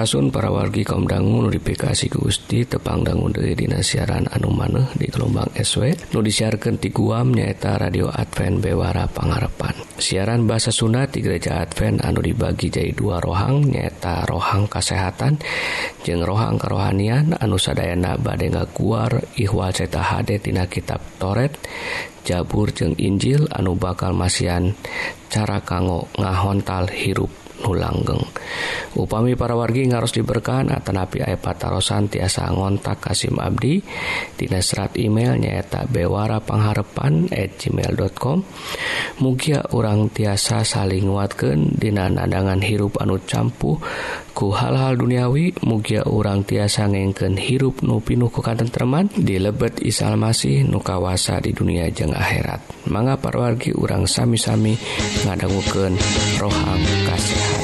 Surasun para wargi kaum dangu notifikasi Gusti tepangdangun Dedina siaran anu maneh di gelombang SW nu disiarkan ti guam nyaeta radio Advent Bewara Pangarepan siaran bahasa Sunda di gereja Advent anu dibagi jadi dua rohang nyaeta rohang kesehatan jeng rohang kerohanian anu sadayana badai keluar ihwal ceta HD tina kitab Toret. Jabur jeng Injil anu bakal masian cara kanggo ngahontal hirup. nu langgeng upami para wargi ngaros diberkahan tanapi aya patarosan tiasa ngontak Kasim Abdi. Dina serat email nyaeta bewara pengharepan at gmail.com mugia orang tiasa saling nguatkan Dina nadangan hirup anu campuh ku hal-hal duniawi mugia urang tiasa ngengken hirup nupinuh ku di dilebet Isal Masih nukawasa di dunia jeng akhirat. Manga parwargi urang sami-sami ngadangguken rohang kasihhan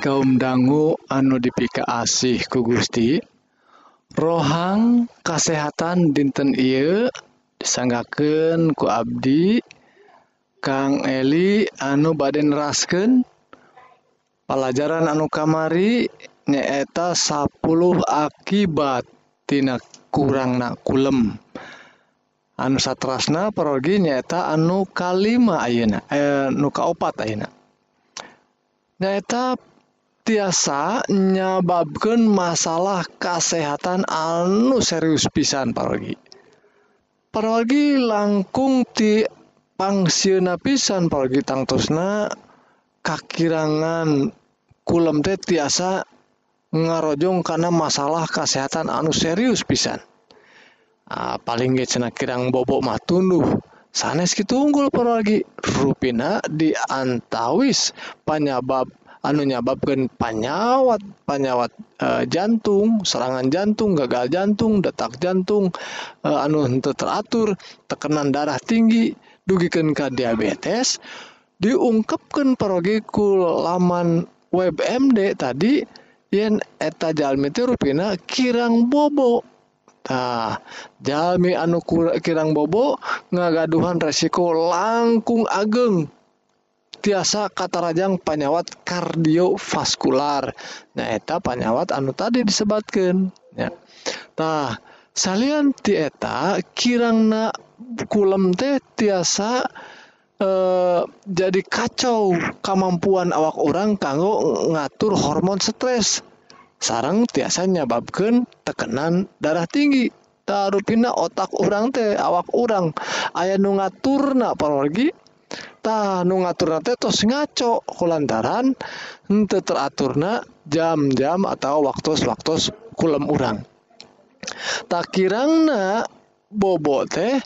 kaum dangu anu dipika asih ku Gusti rohang kasehatan dinten Ieu disanggaken ku Abdi Kang Eli anu baden rasken pelajaran anu kamari nyaeta 10 akibattina kurang na kulem. Anu satrasna perogi nyaeta anu kalima ayeuna eh, nuka opat ayeuna. Nyaeta tiasa nyababkeun masalah kasehatan anu serius pisan. Parogi parogi langkung ti pangsiuna pisan. Parogi tangtosna kakirangan kulem teh tiasa ngarojong karena masalah kesehatan anu serius pisan. Ah, paling ge cenah kirang bobok mah tunduh. Sanes kitu unggul parogi rupina diantawis panyabab anu nyababkan panyawat panyawat e, jantung serangan jantung gagal jantung detak jantung e, anu teratur tekanan darah tinggi dugikan ke diabetes diungkapkan perogikul laman WebMD tadi yen eta jalmi teh rupina kirang bobo. Nah, jalmi anu kirang bobo ngagaduhan resiko langkung ageng. tiasa katarajang panyawat kardiovaskular. Nyaeta panyawat anu tadi disebatkan yatah salian tieta kirangna kulem teh tiasa eh, jadi kacau kemampuan awak orang kanggo ngatur hormon stres. Sarang tiasa nyababkan tekanan darah tinggi. Tarupina otak orang teh awak orang ayah nu ngaturna pergi tah nu ngaturna teh tos ngaco kulantaran ente teraturna jam-jam atau waktu-waktu kulem orang tak kirangna bobo teh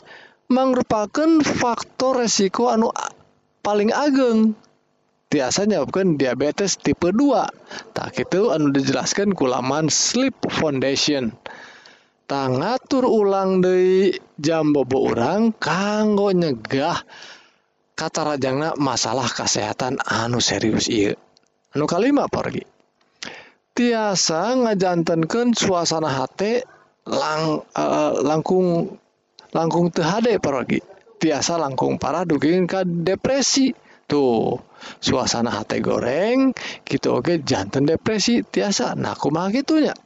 merupakan faktor resiko anu paling ageng. Biasanya bukan diabetes tipe 2 tak itu anu dijelaskan kulaman sleep foundation. Tak ngatur ulang dari jam bobo orang kanggo nyegah kata Rajangna masalah kesehatan anu serius I anu kalima pergi tiasa ngajantankan suasana hati lang uh, langkung langkung THD pergi tiasa langkung parah duging ke depresi. Tuh suasana hati goreng gitu oke jantan depresi tiasa. Nah kumaha gitunya?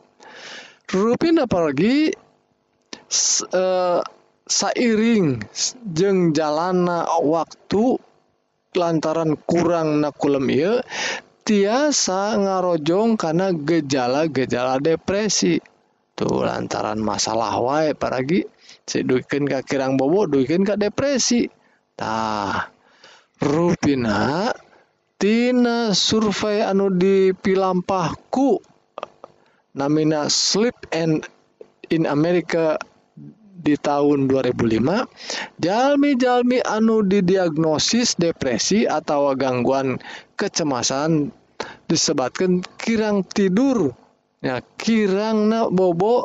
Rupin pergi uh, sairing jeung jalana waktu lantaran kurang nakulem iya tiasa ngarojong karena gejala-gejala depresi. Tuh lantaran masalah wae paragi si duikin ka kirang bobo duikin ka depresi. Tah rupina tina survei anu dipilampahku namina sleep and in America di tahun 2005 jalmi-jalmi anu didiagnosis depresi atau gangguan kecemasan disebabkan kirang tidur. Ya kirang na bobo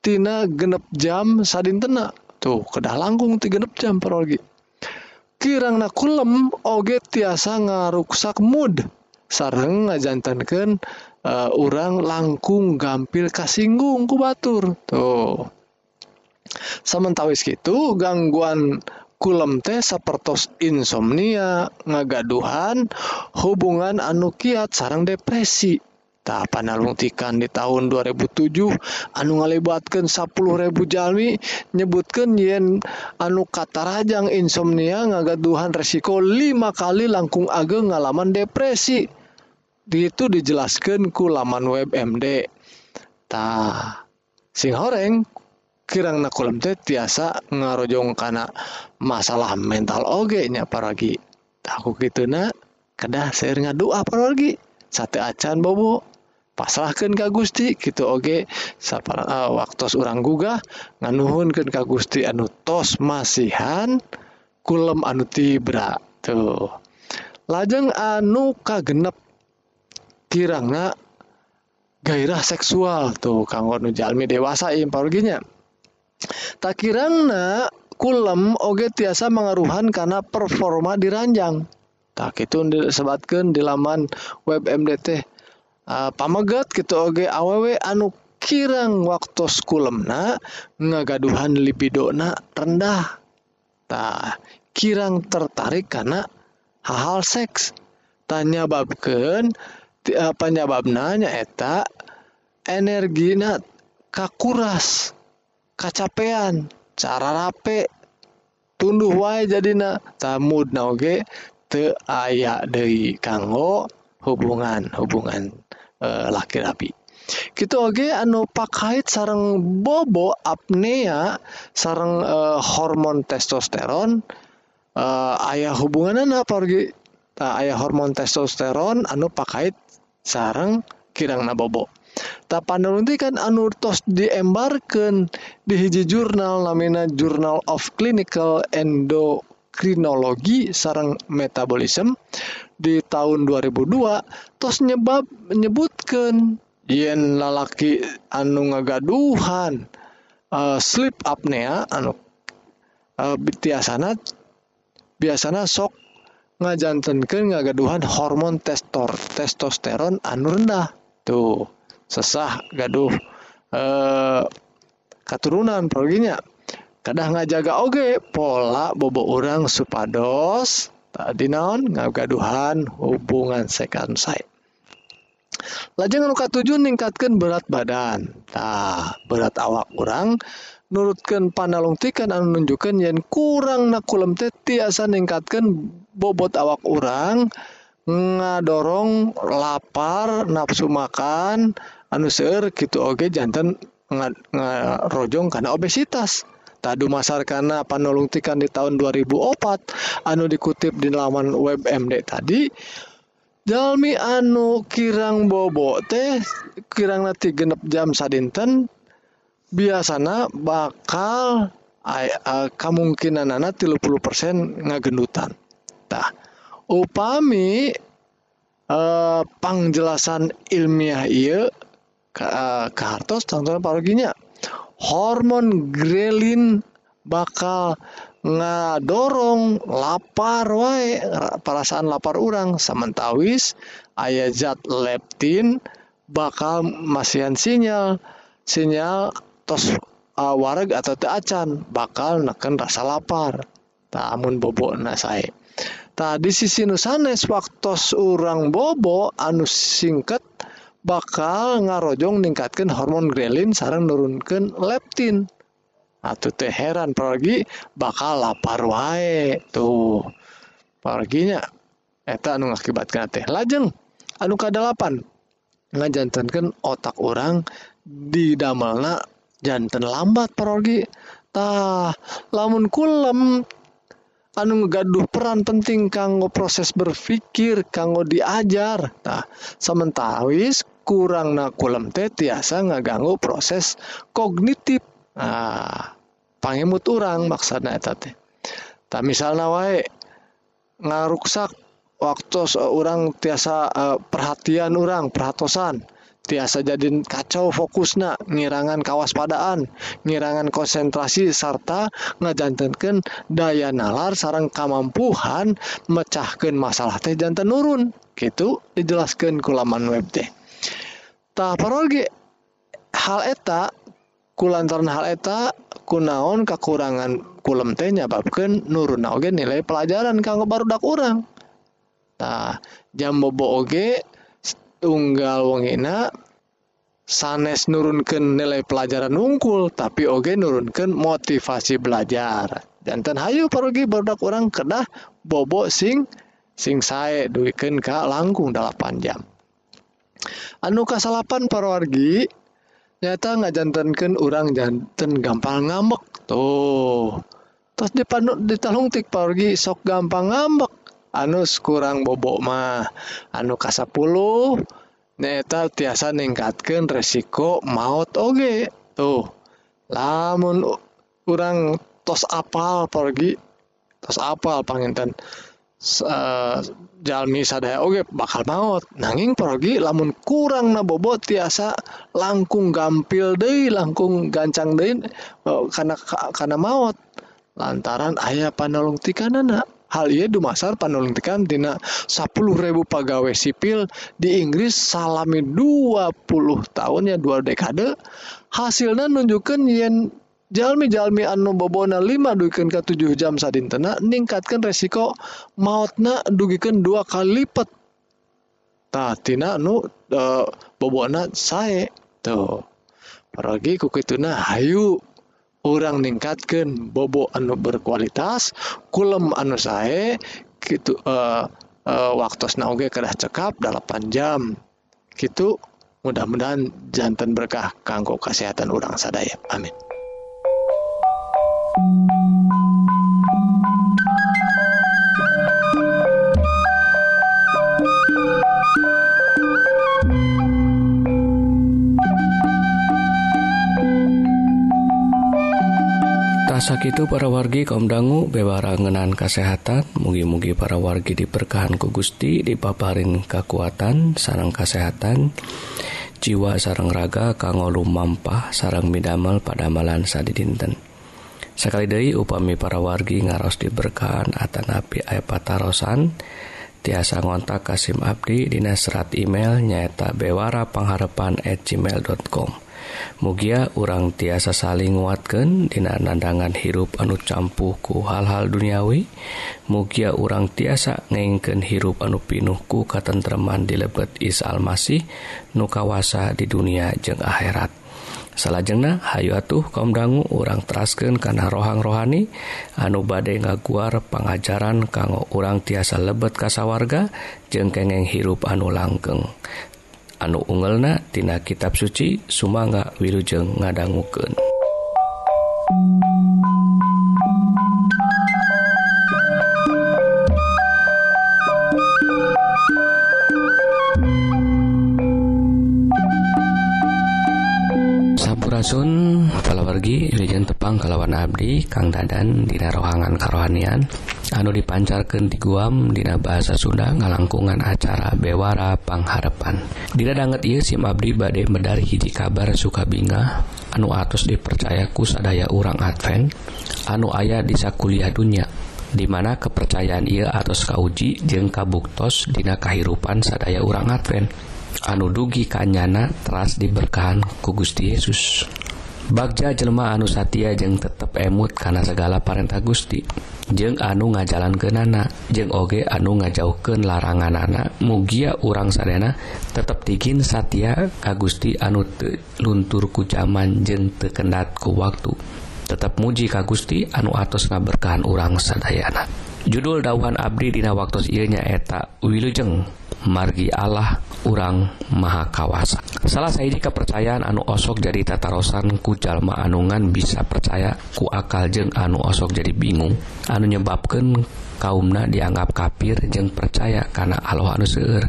tina genep jam sadintena. Tuh kedah langkung ti genep jam parogi. Kirang na kulem oge tiasa ngaruksak mood. Sarang ngajantankan uh, eh, orang langkung gampil kasinggung ku batur. Tuh. Sementawis gitu gangguan kulem teh sapertos insomnia, ngagaduhan, hubungan anu kiat sarang depresi. Tak panalungtikan di tahun 2007 anu ngalibatkan 10.000 jalmi nyebutkan yen anu katarajang insomnia ngagaduhan resiko 5 kali langkung ageng ngalaman depresi. Itu dijelaskan ku laman web MD. Tah, sing horeng kirang nakulm teh tiasa ngarojong karena masalah mental ogenya paragi. Aku gitu na kedah saya ngadua paragi sate acan bobo. Pasrahkan ka Gusti gitu oge sapara uh, eh, waktu orang gugah. Nganuhunkeun ka Gusti anu tos masihan kulem anu tibra tuh. Lajeng anu ka genep kirangna gairah seksual tuh kanggo nu jalmi dewasa imparoginya takirangna kulem oge tiasa mengaruhan karena performa diranjang. Tak itu disebabkan di laman web MDT uh, pamegat gitu oge awewe anu kirang waktu kulemna ngagaduhan libidona rendah. Tah kirang tertarik karena hal-hal seks. Tanya babken apa nyababna nyaeta energi na kakuras. kacapean cara rape tunduh wae jadina tamud naoge te aya dari kanggo hubungan hubungan eh, e, laki rapi gitu oge anu pakait sarang bobo apnea sarang e, eh, hormon testosteron eh, e, ayah hubungan apa ayah hormon testosteron anu pakait sarang kirang nabobo bobo. Tak panti kan anurtos diembarkan di hiji jurnal namina Journal of Clinical Endokrinologi sarang metabolisme di tahun 2002 tos nyebab menyebutkan yen lalaki anu ngagaduhan uh, sleep apnea anu uh, biasana biasana sok ngajantenkeun ngagaduhan hormon testor testosteron anu rendah. Tuh sesah gaduh. Eh katurunan perginya kadang ngajaga oge pola bobo orang supados. Tadi naon? Ngagaduhan hubungan second sight lajeng anu katujuh ningkatkan berat badan. Tah berat awak orang nurutkan panalungtikan anu nunjukkan yang kurang nakulem teh tiasa ningkatkan bobot awak orang ngadorong lapar nafsu makan anu seueur gitu oke okay, jantan ngarojong karena obesitas. Tadu masar karena panolungtikan di tahun 2004 anu dikutip di laman web MD tadi Jalmi anu kirang bobo teh kirang nanti genep jam sadinten biasanya bakal ay, ay, kemungkinan anak 30% ngagendutan. Tah upami eh, pangjelasan ilmiah iya eh, kartos contohnya paroginya. Hormon grelin bakal ngadorong lapar wae perasaan lapar orang sementawis ayat zat leptin bakal masihan sinyal. Sinyal tos uh, wareg atau teu acan bakal neken rasa lapar. Tamun bobo na tadi sisi nusanes waktu urang bobo anus singket bakal ngarojong meningkatkan hormon grelin sarang nurunkan leptin. Atau teh heran pergi bakal lapar wae tuh. Perginya eta anu ngakibatkan teh lajeng anu kadalapan ngajantankan otak orang di damelna jantan lambat parogi tah lamun kulem anu gaduh peran penting kanggo proses berpikir kanggo diajar. Nah sementawis kurang nakulem teh tiasa ngaganggu proses kognitif. Nah pangemut orang maksudnya eta teh. Tak misalnya wae ngaruksak waktu orang tiasa uh, perhatian orang perhatosan tiasa jadi kacau fokusna ngirangan kawaspadaan ngirangan konsentrasi sarta ngajantenkan daya nalar sarang kemampuan mecahkan masalah teh jantan nurun gitu dijelaskan kulaman web teh. Tak paroge hal eta kulantaran hal eta kunaon kekurangan kulem teh nyababkan nurun oge nilai pelajaran kanggo baru dak orang nah jam bobo oge unggal wongena sanes nurunkan nilai pelajaran ungkul tapi oge nurunkan motivasi belajar. Jantan hayu parogi barudak orang kedah bobo sing sing sae duikeun ka langkung 8 jam. Anu kasalapan parwargi nyata ngajantankeun urang janten gampang ngambek. Tuh terus dipandu ditalungtik parwargi sok gampang ngambek. anus kurang bobokmah anu kasapuluh neta tiasa ningkatkan resiko maut oge tuh. Lamun kurang tos apal pergi tos apal panginten Uh, jalmi sadaya oge bakal maut. Nanging pergi lamun kurang nabobo tiasa langkung gampil deh langkung gancang deh uh, e, karena karena maut. Lantaran ayah panolung tikanana hal ia dumasar panuluntikan tina 10.000 pegawai sipil di Inggris salami 20 tahun ya dua dekade. Hasilnya nunjukkan yen jalmi-jalmi anu bobona 5 dugikan ke 7 jam sadintena ningkatkan resiko mautna dugikan dua kali lipat tah tina anu uh, bobona sae. Tuh. Paragi kukituna hayu orang ningkatkan bobo anu berkualitas kulem anu sae gitu uh, eh, uh, eh, waktu nauge kedah cekap 8 jam. Gitu mudah-mudahan jantan berkah kanggo kesehatan orang sadaya. Amin. Itu para wargi kaum dangu bewarangenan kesehatan mugi-mugi para wargi diberkahan ku Gusti dipaparin kekuatan sarang kesehatan jiwa sarang raga kanggo lumampah sarang midamel pada malan sadi dinten sekali Dei upami para wargi ngaros diberkahan At nabi ayapatarosan tiasa ngontak Kasim Abdi Dinas serat email nyaeta bewara pengharepan@ gmail.com mugia urang tiasa saling nguatkan dina nandangan hirup anu campuhku hal-hal duniawi. Mugia urang tiasa ngengken hirup anu pinuhku katentreman di lebet is Almasih nukawasa di dunia jeung akhirat. Salahjengnah Hayu atuh kaum dangu urang terasken karena rohang rohani anu badai ngaguar pengajaran kanggo urang tiasa lebet kasawarga jeng kengeng hirup anu langkeng anu ungelnatina kitab suci Sumanga Wilujeng ngadangguken Sampurasun palawargi Wilujeng Tepang kalawan Abdi Kang Dadan Dina rohangan karohanian. anu dipancarkan di Guam Dina bahasa Sunda ngalangkungan acara Bewara Pangharapan Didadanget ia SIM Abdi badai medari hiji kabar Sukabinga. Anu atus dipercayaku sadaya urang Advent anu ayah disa kuliah dunia dimana kepercayaan ia atau kauji jeng kabuktos dina kahirupan sadaya urang Advent. Anu dugi kanyana teras diberkahan ku Gusti Yesus. Bagja jelma anu Satya jeung tetap emut karena segala parentah Gusti. jeng anu ngajalan ke nana jeng oge anu ngajauhken larangan anak mugia urang sadana tetap tikin Satya Kagusti anu lunturku zaman jeng tekendatku waktu. Tetap muji Ka Gusti anu atas ngaberkahan urang Sadayana. Judul dawan Abdi Dina waktu ianya eta Wilujeng. margi Allah urang maha kawasa. Salah Saidi kepercayaan anu osok jadi tatarosan kujalma anungan bisa percaya ku akal jeng anu osok jadi bingung. Anu nyebabkan kaumna dianggap kafir jeng percaya karena Allah anu seueur.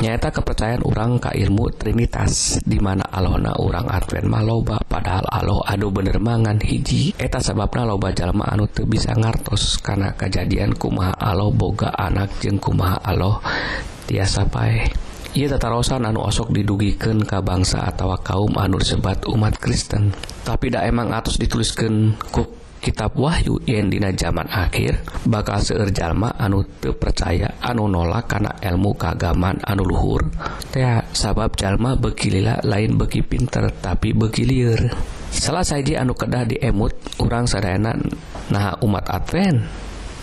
Nyata kepercayaan orang ka ilmu Trinitas di mana Allahna orang Advent maloba padahal Allah aduh bener mangan hiji. Eta sebabna loba jalma anu teu bisa ngartos karena kejadian kumaha Allah boga anak jeng kumaha Allah tiasapae ia tatarosan anu osok didugiken ka bangsa atau kaum anu sebat umat Kristen. Tapi dak emang atus dituliskan ku kitab Wahyu yen dina zaman akhir bakal seueur jalma anu teu percaya anu nolak kana ilmu kagaman anu luhur. Teh sabab jalma bekilila lain beki pinter tapi beki liar salah saja anu kedah diemut urang sadayana nah umat Advent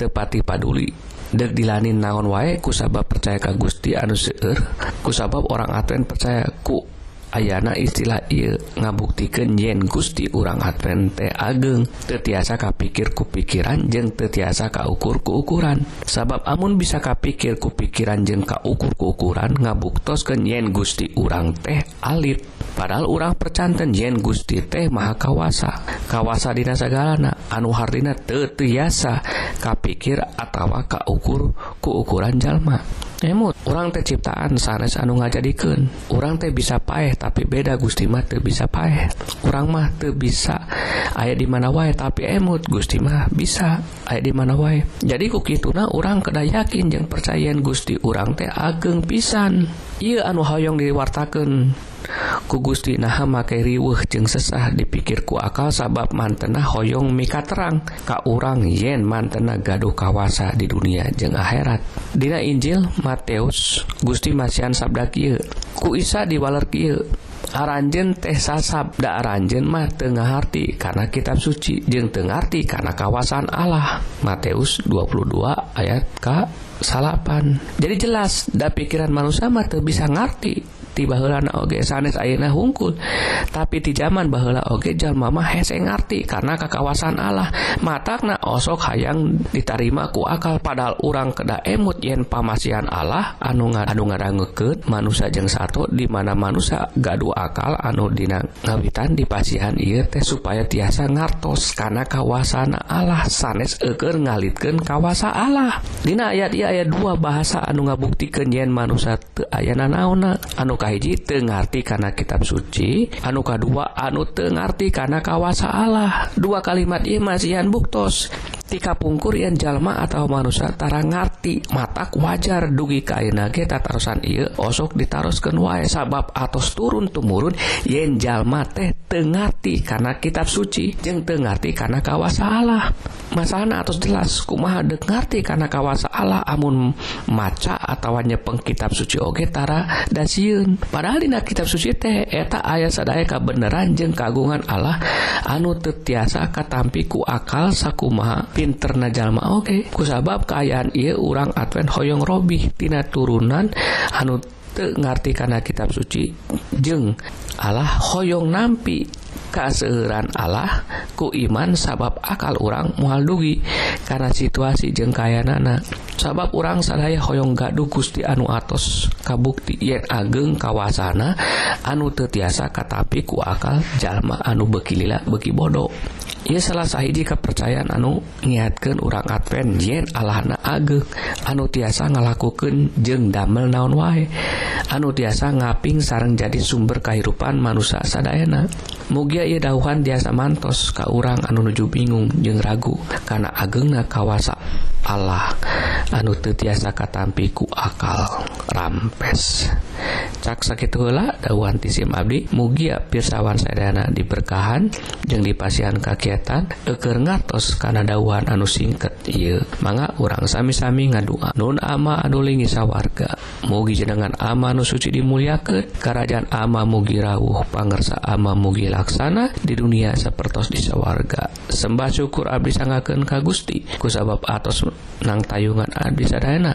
tepati paduli. dek dilanin naon wae kusabab percaya ka Gusti anu seueur kusabab orang Advent percaya ku. ayana istilah il ngabuktikan yen Gusti urang Advente ageng tetiasa kapikir ku pikiran jeng tetiasa kaukur keukuran sabab amun bisa kapikir ku pikiran jeng kaukur keukuran ngabuktoskeun yen Gusti urang teh alit. Padahal urang percanten yen Gusti teh maha kawasa. Kawasa dina sagalana anu hardina tetiasa kapikir atawa kaukur keukuran jalma. emut orang teh ciptaan sanes anu ngajadikeun. Orang teh bisa paeh tapi beda Gusti mah teu bisa paeh. Kurang mah teu bisa aya di mana wae tapi emut Gusti mah bisa aya di mana wae. Jadi ku kituna orang kedah yakin yang percayaan Gusti orang teh ageng pisan. ia anu hoyong diwartaken ku Gusti nahamake riwuh jeung sesah dipikir ku akal sabab mantena hoyong mika terang ka urang yen mantena gaduh kawasa di dunia jeung akhirat. Dina Injil Mateus Gusti Masian sabda kieu ku Isa diwaler kieu Aranjen teh sabda aranjen mah tengaharti karena kitab suci jeung tengarti karena kawasan Allah. Mateus 22 ayat K salapan. Jadi jelas da pikiran manusia mah bisa ngerti ti baheula oge sanes ayeuna hungkul. Tapi ti zaman baheula oge jalma mah hese ngarti karena kakawasan Allah. Matakna osok hayang ditarima ku akal padahal urang keda emut yen pamasian Allah anu anu ngarangeukeun manusia jeung satu di mana manusia gaduh akal anu dina ngawitan di pasihan ieu teh supaya tiasa ngartos karena kawasan Allah. Sanes eukeur ngalitkeun kawasa Allah. Dina ayat ieu aya dua bahasa anu ngabuktikeun yen manusia teu aya nanaona anu hiji Tengarti karena kitab suci. Anuka2 anu Tengarti karena kawasa Allah. Dua kalimat Imasian buktos. tika pungkur yang jalma atau manusatara ngarti mata wajar dugi kainage tatarusan iya osok ditaruskan wae sabab atos turun tumurun yen jalma teh Tengerti karena kitab suci jeng Tengerti karena kawasa Allah. Masalah atos jelas kumaha dengerti karena kawasa Allah amun maca atau nyepeng kitab suci ogetara tara dasiun padahal dina kitab suci teh eta ayah sadaya kebenaran jeng kagungan Allah anu tetiasa katampiku akal sakumaha pinterjallma Oke okay. kusabab keayaan ia urang Advent Hoong Robihtina turunan anu ngerti karena kitab suci jeng Allah Hoong nampi keaseuran Allah ku iman sabab akal orang mual dugi. Karena situasi jengkaya nana sabab orang sadaya hoyong gaduh Gusti anu atos kabukti yen ageng kawasana anu tetiasa katapi ku akal jalma anu bekilila beki bodoh ia salah sahiji kepercayaan anu ngiatkan urang Advent yen Allahna ageng anu tiasa ngalakukan jeng damel naon wae. Anu tiasa ngaping sarang jadi sumber kehidupan manusia sadayana. Mugia dauhan tiasa mantos ka urang anu nuju bingung jeung ragu karena agengna kawasa Allah anu tetiasa katampiku akal rampes. Cak sakit hela dauhan tisim Abdi. Mugia pirsawan sedana diberkahan jeung dipasihan kakiatan eker ngatos karena dauhan anu singket Iye manga orang sami-sami ngadua nun ama anulingi sawarga mugi jenengan ama nu suci dimuliakan kerajaan ama mugi rawuh pangersa ama mugi laksan maneh di dunia sepertos di sawarga sembah syukur Abdi sangakeun ka Gusti kusabab atos nang tayungan Abdi Sadayana.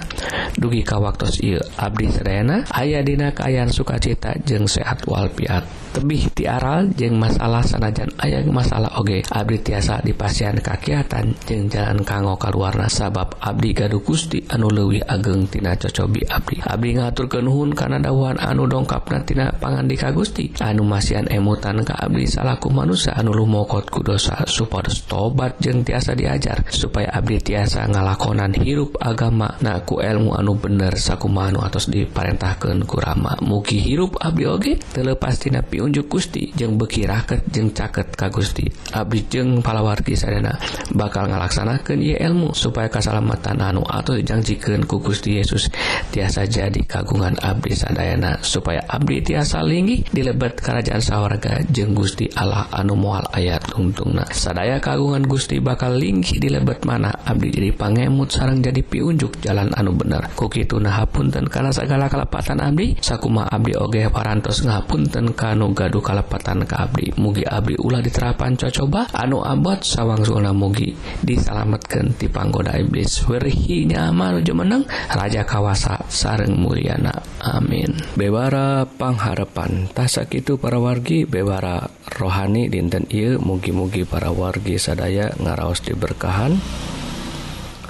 Dugi ka waktu Abdi Sadayana ayadina kayan sukacita jeung sehat walpiat tebih tiaral jeng masalah sanajan ayam masalah Oge. Abdi tiasa di kakiatan jeng jalan kanggo kaluarna sabab Abdi gaduh Gusti anu lewi agengtina cocobi Abdi. Abdi ngaturkenhun karena dawan anu dongkap natina pangan di Gusti. Anu masihan emutan ke Abdi salahku manusia anu lumokot kudosa suportos tobat jeng tiasa diajar supaya Abdi tiasa ngalakonan hirup agama. Naku ilmu anu bener sakumanu atas diparentahkan kurama mugi hirup Abdi Oge telepas tina diunjuk Gusti jeung beki raket jeung caket ka Gusti. Abis jeung palawargi sadana bakal ngalaksanakan ieu ilmu supaya kesalamatan anu atau dijanjikeun ku Gusti Yesus. Tiasa jadi kagungan Abdi sadayana supaya Abdi tiasa linggih dilebet kerajaan sawwarga jeung Gusti Allah anu mual ayat untungna sadaya kagungan Gusti bakal linggih dilebet mana Abdi jadi pangemut sarang jadi piunjuk jalan anu bener. Kukitu nah hapunten karena segala kelepatan Abdi sakuma Abdi oge parantos ngapunten kanu gaduh kalepatan ke Abdi. Mugi Abdi ulah diterapan cocoba. Anu abot sawang Suna mugi disalamatkan di panggoda iblis. Werhi nyaman jumeneng menang Raja kawasa sareng Mulyana. Amin. Bewara pangharapan. Tasak itu para wargi bewara rohani dinten il mugi-mugi para wargi sadaya ngaraos diberkahan.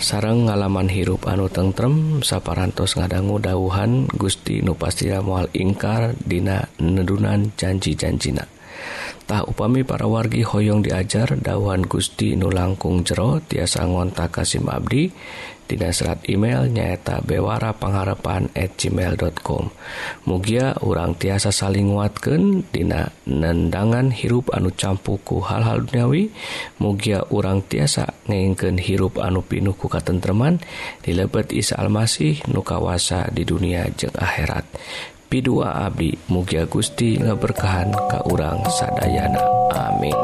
sarang ngalaman hirup anu tentrem saparantos ngadanggu dauhan Gusti nupastia mual ingkar dina nedunan janji-janjina. Tak upami para wargi hoyong diajar dauhan Gusti nu langkung jero tiasa ngontak Kasim Abdi Dina serat email nyaeta bewara pengharapan at gmail.com Mugia urang tiasa saling nguatkan Dina nendangan hirup anu campuku hal-hal duniawi. Mugia urang tiasa ngengken hirup anu pinuh ku dilebet Isa Almasih nukawasa di dunia jeng akhirat. Pidua Abdi Mugia Gusti ngeberkahan ka urang sadayana. Amin.